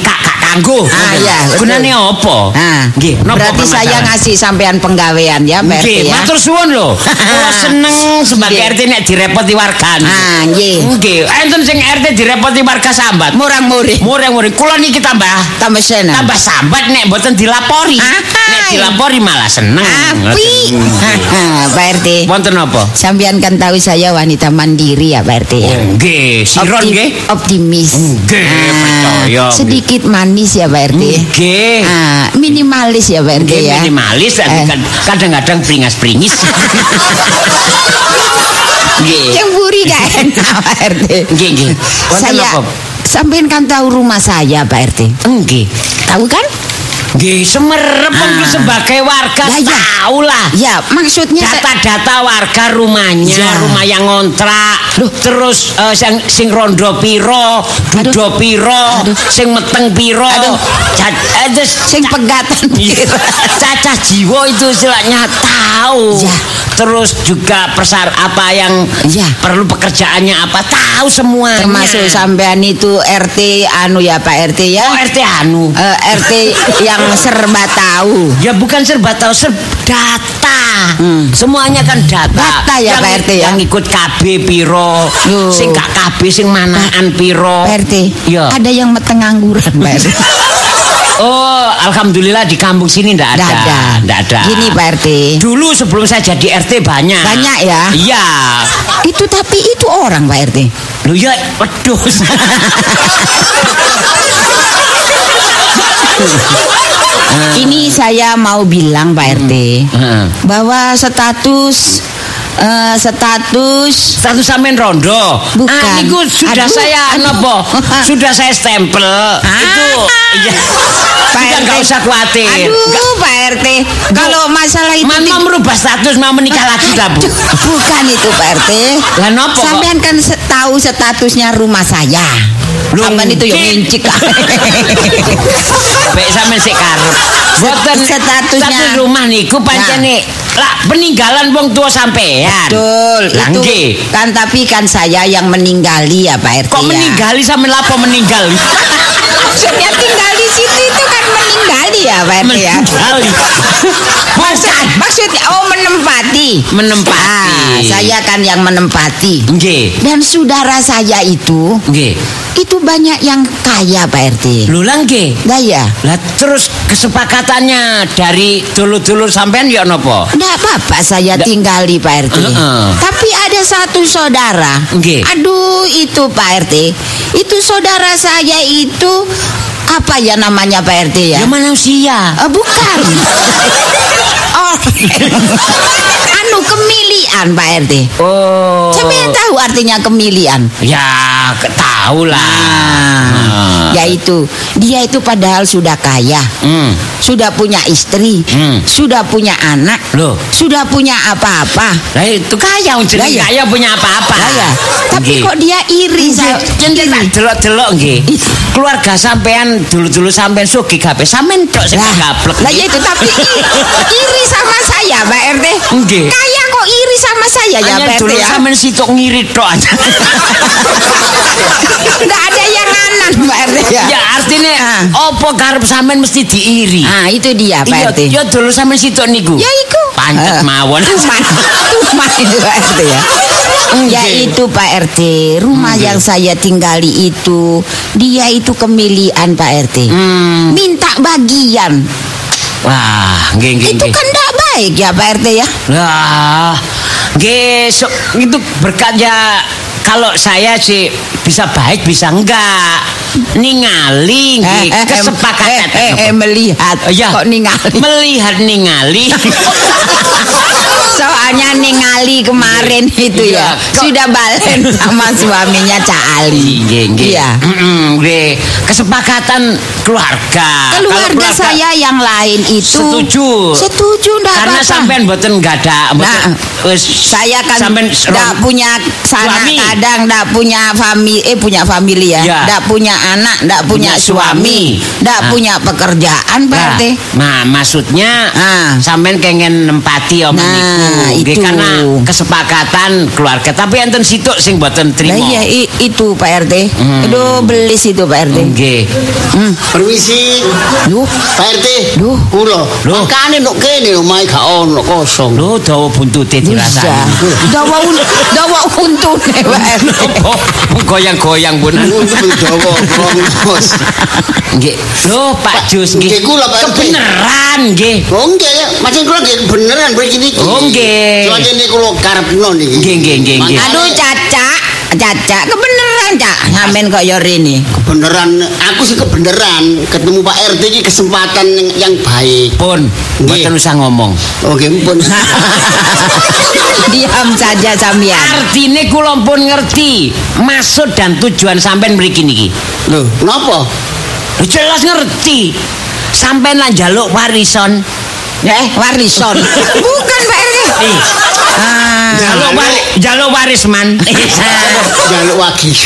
kanggo? Ah, iya. Gunane apa? Nah, Nggih, berarti saya ngasih sampean penggawean ya, Pak RT Nggih, ya. matur suwun lho. <laughs> Kula seneng sebagai. RT nek direpoti wargane. Ah, nggih. Nggih, enten sing RT direpoti warga sambat. Murang-muring. Mureng-mureng kula niki tambah Tambah seneng. tambah sambat nek mboten dilapori. Ah, Nek dilapori malah seneng. Api. <laughs> Pak RT. Wonten apa? Sampean kan tahu saya wanita mandiri ya, Pak RT ya. Nggih, siron nggih. Optimis. Nggih, percaya, Sedikit manis ya, Pak RT. Nggih. Ah, minimalis ya, Pak RT ya. minimalis Eh. kan kadang-kadang pringas-pringis. Nggih. Yang buri gak enak, Pak RT. Nggih, nggih. Wonten Saya apa? sampean kan tahu rumah saya, Pak RT. Nggih. Tahu kan? Nggih, semerep Ah. sebagai warga Ya, ya. tahu lah. Ya, maksudnya Data-data warga rumahnya, Ya. rumah yang ngontrak, terus eh, sing, sing rondo piro, dudo piro, Aduh. sing meteng piro, Aduh. Eh, terus sing pegatan Iya. <laughs> Cacah jiwa itu istilahnya tahu. Ya. Terus juga persar apa yang Ya. perlu pekerjaannya apa tahu semuanya. termasuk sampean itu RT anu ya Pak RT ya. Oh, RT anu. Eh, RT yang serba tahu. Ya bukan serba tahu, serba data. Hmm. Semuanya kan data. Data ya, yang, Pak RT ya? Yang ikut KB piro, Loh. sing gak KB sing manaan piro. Pak RT, Ya. ada yang meteng angguran Pak RT. <laughs> Oh, alhamdulillah di kampung sini ndak ada. Ada. Ndak ada. Gini Pak RT. Dulu sebelum saya jadi RT banyak. Banyak ya? Iya. Itu tapi itu orang Pak RT. Lu ya, waduh. <laughs> <laughs> Ini saya mau bilang Pak RT Heeh. bahwa status eh, status Status sampean rondo. Bukan. Ah, niku sudah Aduh, saya aduh. nopo? <laughs> Sudah saya stempel. Itu iya. Pak RT. nggak usah khawatir. Aduh Pak RT, kalau masalah itu Mama merubah status mau menikah lagi tak, Bu? Bukan itu Pak RT. Lah nopo? Sampean kan tahu statusnya rumah saya. Loh, Sampean itu yang ngincik. <laughs> Baik sampean sik karep. Boten statusnya. status rumah niku pancene lah peninggalan wong tua sampean. Betul, Lah, kan tapi kan saya yang meninggali ya Pak RT. Kok ya. meninggali sampean lapo meninggal? <laughs> Maksudnya tinggal di situ itu kan meninggali ya Pak RT ya. Meninggali. <laughs> Maksud, maksudnya oh menempati. Menempati. Ah, saya kan yang menempati. Nggih. Dan saudara saya itu Nggih. Itu banyak yang kaya Pak RT. Lho lah nggih. Nah ya, Lah terus kesepakatannya dari dulur-dulur sampean ya napa? Nggak apa-apa saya Nggak- tinggali Pak RT. Heeh. Tapi ada satu saudara. Nggih. Aduh itu Pak RT. Itu saudara saya itu apa ya namanya Pak RT ya? Ya manusia. Eh, bukan. <laughs> oh. <laughs> anu kemilian Pak RT. Oh. Sampean tahu artinya kemilian? Ya, ke- tahu lah. Ah, yaitu dia itu padahal sudah kaya, Hmm. sudah punya istri, Hmm. sudah punya anak, Loh. sudah punya apa-apa. Lah itu kaya Lah, ya. kaya punya apa-apa. Tapi Nggih. kok dia iri saya. Delok-delok nggih. Keluarga sampean dulu-dulu sampean sugih kabeh. Sampean tok sing gablek. Lah ya itu tapi <laughs> iri sama saya, Pak RT. Nggih. Kaya kok iri sama saya ya, Pak RT dulu ya. sampean sitok ngirit tok aja. <laughs> Enggak ada yang anan, Pak RT ya. ya artinya opo karep sampean mesti diiri. Ah, itu dia, Iya, Pak RT. ya dulu sampean sitok niku. Ya iku. Pancet mawon. <laughs> Tuman, tuman itu Pak RT ya. Ya itu Pak RT, rumah yang saya tinggali itu, dia itu kemilian Pak RT. Hmm. Minta bagian. Wah, nggih nggih Itu kan enggak baik ya Pak RT ya. Nggih so, itu berkatnya kalau saya sih bisa baik bisa enggak. Ningali nggih kesepakatan. eh, eh, eh, melihat Ya, kok ningali. Melihat ningali. <laughs> Soalnya ningali kemarin itu ya Iya, sudah balen <laughs> sama suaminya Cak Ali. Iya. Mm-mm, nggih. Kesepakatan keluarga. Keluarga Kalau saya yang lain itu Setuju. Setuju ndak karena sampean mboten enggak ada mboten Nah, saya kan tidak punya sanak Suami. kadang tidak punya famili eh punya famili ya tidak punya anak tidak punya, Punya suami. tidak Nah. punya pekerjaan Pak Nah, nah, maksudnya sampean kengen nempati om Nah, itu. karena kesepakatan keluarga. Tapi enten situk sing mboten Lah trimo. iya i- itu Pak RT Hmm. aduh belis itu Pak RT Nggih. Permisi. Duh, Pak RT. Duh. Kula. Makane nok kene omahe gak ono kosong. Lho dawa buntute bisa dirasani. dawa un dawa untune <laughs> Pak RT Oh, goyang-goyang pun. Untuk dawa krongos. Nggih. Lho Pak Jus nggih. Kula, Pak RT. Kebeneran nggih. Oh nggih, macam kula nggih beneran mriki niki. Oh, nggih. Soalnya niku kula karepno niki. Nggih, nggih, nggih, nggih. Aduh Caca Caca kebeneran Cak ngamen kok yo rene kebeneran aku sih kebeneran ketemu Pak RT ini kesempatan yang, yang baik. Pun mboten usah ngomong. Oke, pun. <laughs> diam saja sampean Artine kula pun ngerti maksud dan tujuan sampean mriki niki. Kenapa? Lho, Jelas ngerti. Sampean lan njaluk warisan. Eh warison bukan Pak RT ah Jaluk wari, jaluk warisman. <laughs> Jaluk wagi. <laughs>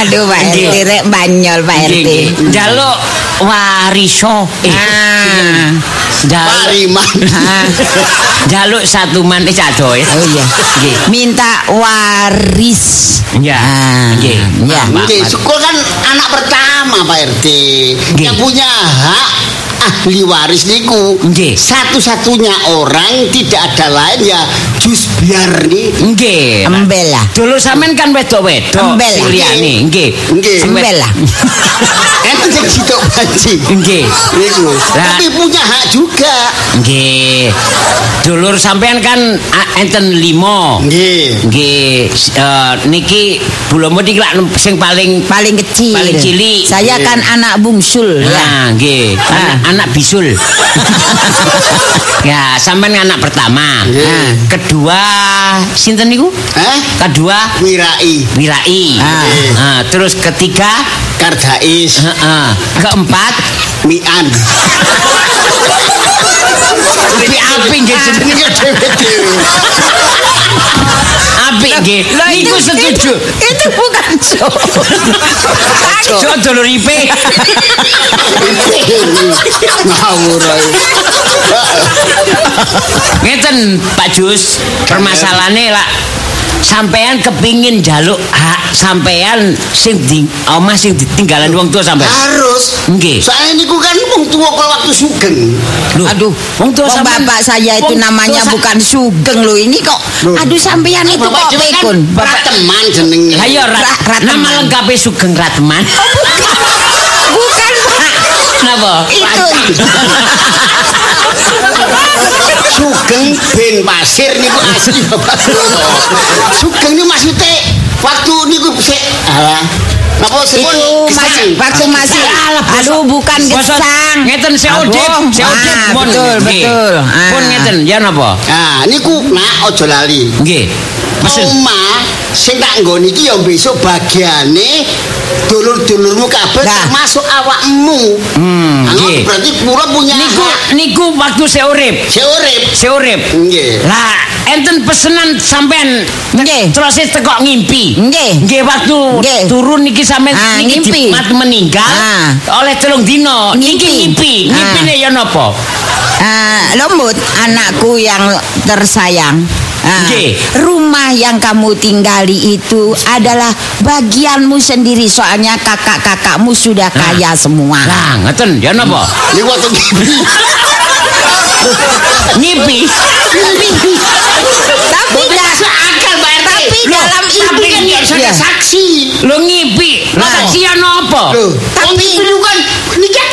Aduh Pak RT rek banyol Pak RT. Jaluk wariso. Eh, Ah. Pariman. Ah. jaluk satu man eh. Oh iya. Nggih. Minta waris. Ya. Ah, Nggih. ya. Maaf, Oke, maaf. syukur kan anak pertama Pak RT. Nggih. Yang punya hak ahli waris niku. Nggih. Satu-satunya orang tidak ada lain ya Jus biar nih. Nggih. Embel lah. Dulu sampean kan wedok-wedok Embel. liyane, nggih. Nggih. Embel lah. <laughs> Enten sing sitok banci. Nggih. Niku. Tapi punya hak juga. Nggih. Dulur sampean kan ah, enten limo. Nggih. Nggih, eh, niki bulomo niki lak sing paling Paling kecil. Paling cilik. Saya kan anak bungsul ya. Nah, nggih. Anak, bisul. <laughs> ya, sampean anak pertama. Nggih. Nah, kedua sinten niku? Eh? Kedua Mirai. Wirai. Ah. Nah, terus ketiga Kardais. heeh. keempat Mian. <laughs> api-api nggih jenenge dewe-dewe. api nggih. Loh, Niku itu- setuju. Itu, bukan so. Jo dulur ipe. Ngawur ae. Ngeten Pak Jus, permasalahane lah sampean kepingin jaluk hak sampean sing di omah sing ditinggalan wong tua sampean. Harus. Nggih. Soalnya niku kan wong tua kalau waktu sugeng. Loh, Aduh, wong tua Wong sampean bapak saya itu namanya bukan Sugeng loh. Ini kok Loh. aduh sampean itu Bapak kok dhewe kan pekun. Prateman jenenge. Ayo Ra- Rateman. nama lengkapnya Sugeng Ratman. Bukan <laughs> Pak. Napa? Itu. Sugeng ben pasir niku asli Bapak. Sugeng niku maksudnya waktu niku sik alah. Napa? Itu masih waktu masih aduh bukan gesang. Ngeten si. Odip, si Ah, betul, betul. Ah. Pun ngeten, ya napa? Nah, niku nak ojo lali. Nggih. Pesen. Omah sing tak nggon iki ya besok bagiane dulur-dulurmu kabeh Nah. termasuk awakmu. Hmm, nggih. berarti kula punya Niku hak. niku waktu saya urip. Si urip. Saya urip. Nggih. Lah, enten pesenan sampean Nggih. terus tekok ngimpi. Nggih. Nggih waktu Nggih. turun niki sampean Ah, niki ngimpi. dimat meninggal Ah. oleh telung dino. Niki Ngimpi. ngimpi. Ah. Ngimpine ya napa? Ah, Lembut, anakku yang tersayang. Ah, Nggih. rumah yang kamu tinggali itu adalah bagianmu sendiri soalnya kakak-kakakmu sudah kaya semua. Lah, ngeten ya napa? Niku waktu ngimpi. Ngimpi. Tapi dah, akal Pak RT. tapi Loh, dalam tapi kan ya Iya. saksi. Lo ngimpi. Lah Nah. saksi ya tapi itu kan nikah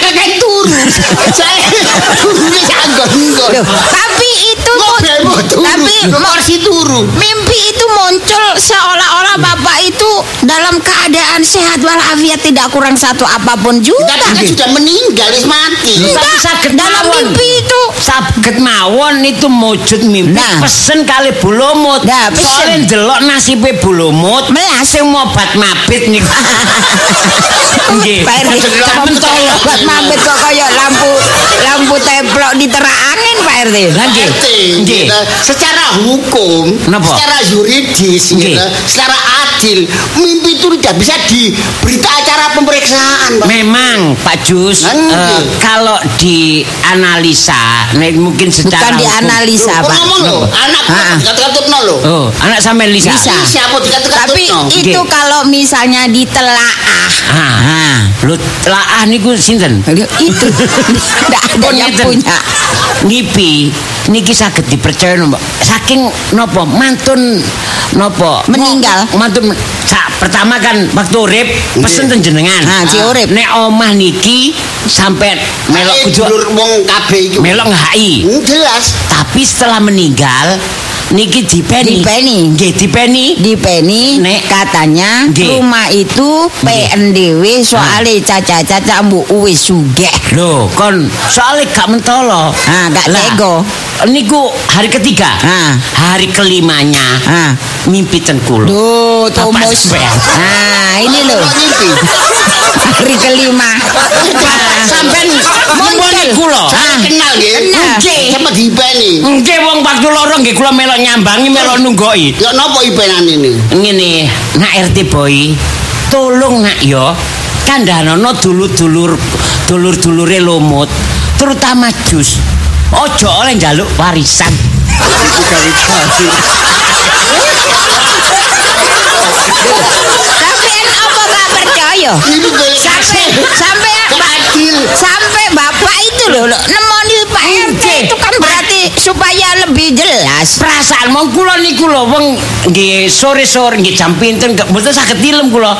tapi itu mau tapi Kursi turu. mimpi itu muncul seolah-olah bapak itu dalam keadaan sehat walafiat tidak kurang satu apa pun juga. Tapi kan sudah meninggal, wis mati. Dalam mimpi itu. Saged mawon itu mujud mimpi Nah. pesen kali bulumut. Nah, pesen. Soalnya ndelok nasibe bulumut Melas. sing mobat mabit niku. <laughs> Nggih. Tolong. buat mabit kok kayak lampu lampu teplok di Pak RT. Nggih. Secara hukum, Napa? secara yuridis, Nggih. gitu, secara adil, mimpi itu tidak bisa di berita acara pemeriksaan, Pak. Memang Pak Jus nggih. kalau dianalisa nah, mungkin secara Bukan hukum- dianalisa, Kok Pak. ngomong lo, anak Ah. dikatut-katutno lo. Oh, anak sampean Lisa. Siapa dikatut-katutno? Tapi itu kalau misalnya ditelaah. Ah, lu laah niku sinten? itu <laughs> tidak ada Oh, yang punya. Ngipi niki saged dipercaya Mbak. Saking nopo mantun nopo Meninggal. Mantun sa, pertama kan waktu urip pesen ten jenengan. Ah, si urip. Nek omah niki sampai melok kudu wong kabeh iku. melok ngahai. Hmm, jelas. Tapi setelah meninggal niki dipeni. Dipeni. Nggih dipeni. Di Penny Nek. katanya Nggih. rumah itu PNDW soalnya caca-caca mbu wis sugih. Loh, kon soalnya gak mentolo. Ah, gak Lah, tego. Niku hari ketiga. Ah. Hari kelimanya. Ah. Mimpi ten kulo. Tomus. sampean. Nah, ini loh. Ngimpi? Hari kelima. Sampean mumpuni kulo. Saya kenal nggih. Kenal. Nggih. Siapa dipeni? Nggih wong waktu loro nggih kula melok nyambangi melok nunggoki. Ya napa ipenan ini? Ngene, nak RT boy, tolong nak yo kandhanono dulur-dulur dulur-dulure lumut, terutama jus. Ojo oleh njaluk warisan. <laughs> Sampai apa gak percaya? Sampai, sampai adil. sampai bapak itu loh, loh nemoni Pak RT itu kan berarti supaya lebih jelas. perasaan mau kula niku lho wong nggih sore-sore nggih jam pinten gak mboten saged tilem kula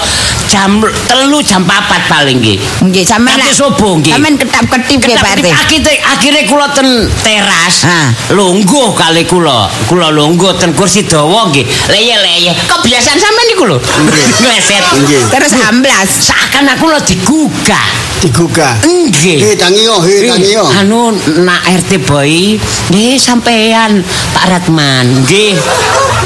jam telu jam papat paling nggih Nggih, sampean Kate lah. subuh, nggih. Sampean ketap-ketip ya Pak RT. akhirnya akhirnya kula ten teras Ah. lungguh kali kula kula lungguh ten kursi dawa nggih leye-leye kebiasaan sampean niku lho ngleset <laughs> Nggih. Terus amblas. seakan aku lho digugah Digugah. nggih Hei tangiyo, hei tangiyo. anu nak RT boy nggih sampean Pak Ratman nggih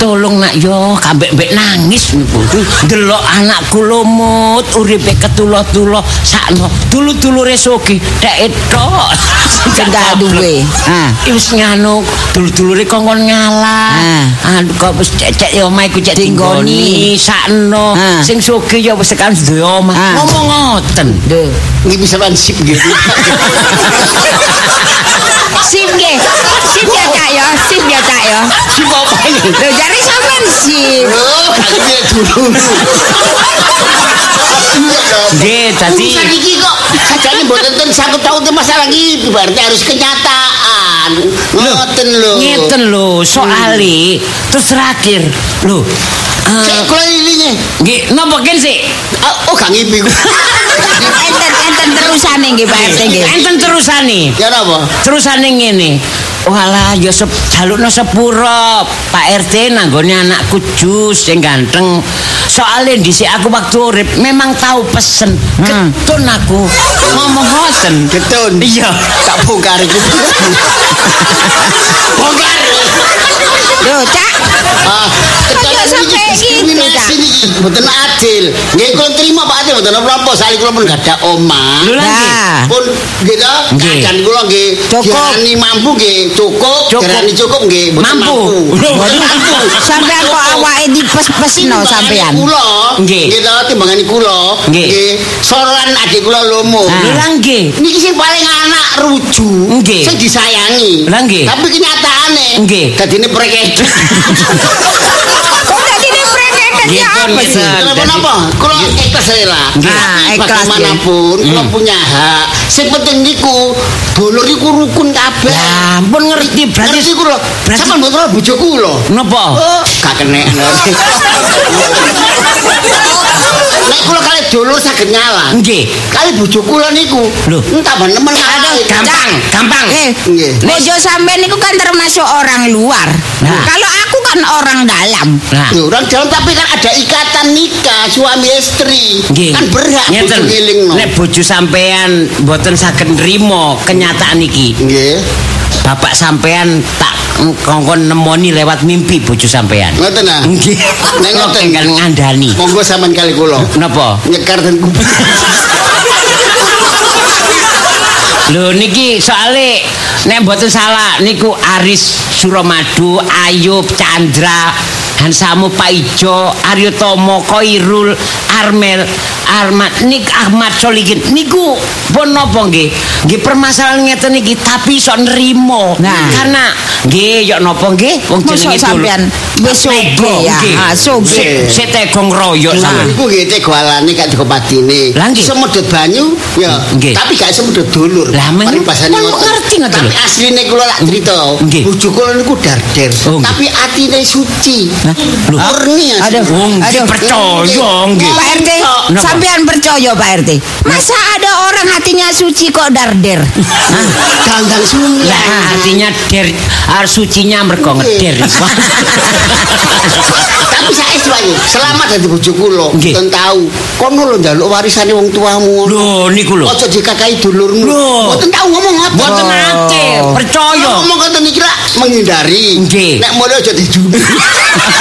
tolong nak yo kambek mbek nangis niku delok anakku lumut uripe ketullah-tullah sakno dulu-dulure sogi dek tok Tinggal duwe. Ah. wis nganu dulu-dulure kongkon ngalah anu kok wis cek yo omah iku cek Tinggoni. sakno sing sogi yo wis tekan duwe omah Ah. ngomong ngoten Duh. Ini bisa sip gitu. Sip nggih. Sip ya Cak ya, sip ya Cak ya. Sip apa ini? Lho jare sampean sip. Oh, kagetnya dulu. Nggih, dadi Urusan iki kok sajane mboten ten sangkut paut masalah iki berarti harus kenyataan. Ngoten lho. ngeten lho soale terus terakhir lho Cek eh, kula ilinge. nggih napa ken sih Ah, Oh, gak ngipi. Enten enten terusane nggih Pak RT nggih. enten terusane Ya napa? terusane ngene Walah, ya sep, jalukno sepuro Pak RT nanggone anakku jus sing ganteng. Soalnya dhisik aku waktu urip memang tahu pesen. Ketun aku ngomong ngoten. Getun. Iya. Tak bongkar iki. <laughs> Bongkar. Lho Cak. Ah, ketun diskriminasi niki mboten adil. Nggih kula terima Pak Ade mboten apa-apa, sali kula pun gak ada omah. Nah. pun nggih Nggih. kadang kula nggih diarani mampu nggih cukup Cukup. diarani cukup nggih Mampu. mampu Sampean kok awake dipes-pesno sampean. Kula Nggih. ta timbangane kula Nggih. sororan adik kula lomo Lho lah nggih. niki sing paling anak ruju Nggih. sing disayangi Lah nggih. tapi kenyataane Nggih. dadine preket <laughs> Nggih, ya pun apa sih? Kenapa napa? Kula ikhlas saya lah. Ah, Tapi ikhlas, Bagaimanapun, kula punya hak. Sing penting niku dulur iku rukun kabeh. Ya ampun ngerti berarti Berarti kula, berarti- sampean mboten ora bojo kula. napa? Oh, gak kenek. <laughs> Nek kula kali dulur saged ngalah. Nggih. Kali bojo kula niku, Lho. entah ben nemen ngalah. Gampang, gampang. Eh, Nggih. bojo sampean niku kan termasuk orang luar. Nah. Kalau aku kan orang dalam. Nah, orang dalam tapi kan ada ikatan nikah suami istri. nggih. Kan berhak Ngeten. bojo. Nek bojo sampean mboten saged nrimo kenyataan iki. Nggih. Bapak sampean tak kongkon nemoni lewat mimpi bojo sampean. Ngoten ah. Nggih. Nek ngoten. tinggal ngandani. Monggo sampean kali kula. Napa? Nyekar dan kuping. Lho niki soale nek mboten salah niku Aris Suramadu, Ayub, Chandra, Hansamu Paijo, Aryo Tomo, Koirul, Armel, Armat, Nik Ahmad Solikin niku pun napa nggih? Nggih permasalahan ngeten iki tapi iso nrimo. Nah. Karena nggih yo napa nggih wong jenenge sampean wis ya, Nggih. ha, sugih. Sik- Sik tegong royok sampean. Iku nggih teko alane gak. Lah, nggih. Semedot banyu ya, Nggih. tapi gak semedot dulur. Lah, ngoten. ngerti ngoten Tapi asline kula lak crita. Nggih. Bojo kula niku darder, Oh, tapi atine suci. Lho. Murni asline. Aduh. Wong percaya nggih. Pak RT, sampean percaya Pak RT? Masa ada orang hatinya suci kok darder? Gandang sunyi. Lah artinya der ar sucinya mergo ngeder. <laughs> Tapi saya istilahnya selamat dari bojo kula. Ten tahu. Kono lho njaluk warisane wong tuamu. Lho niku lho. Ojo dikakai dulurmu. Mboten tahu ngomong apa. Mboten ate, percaya. Ngomong ngoten iki lak menghindari. Nggih. Nek mulai aja dijuni. <laughs>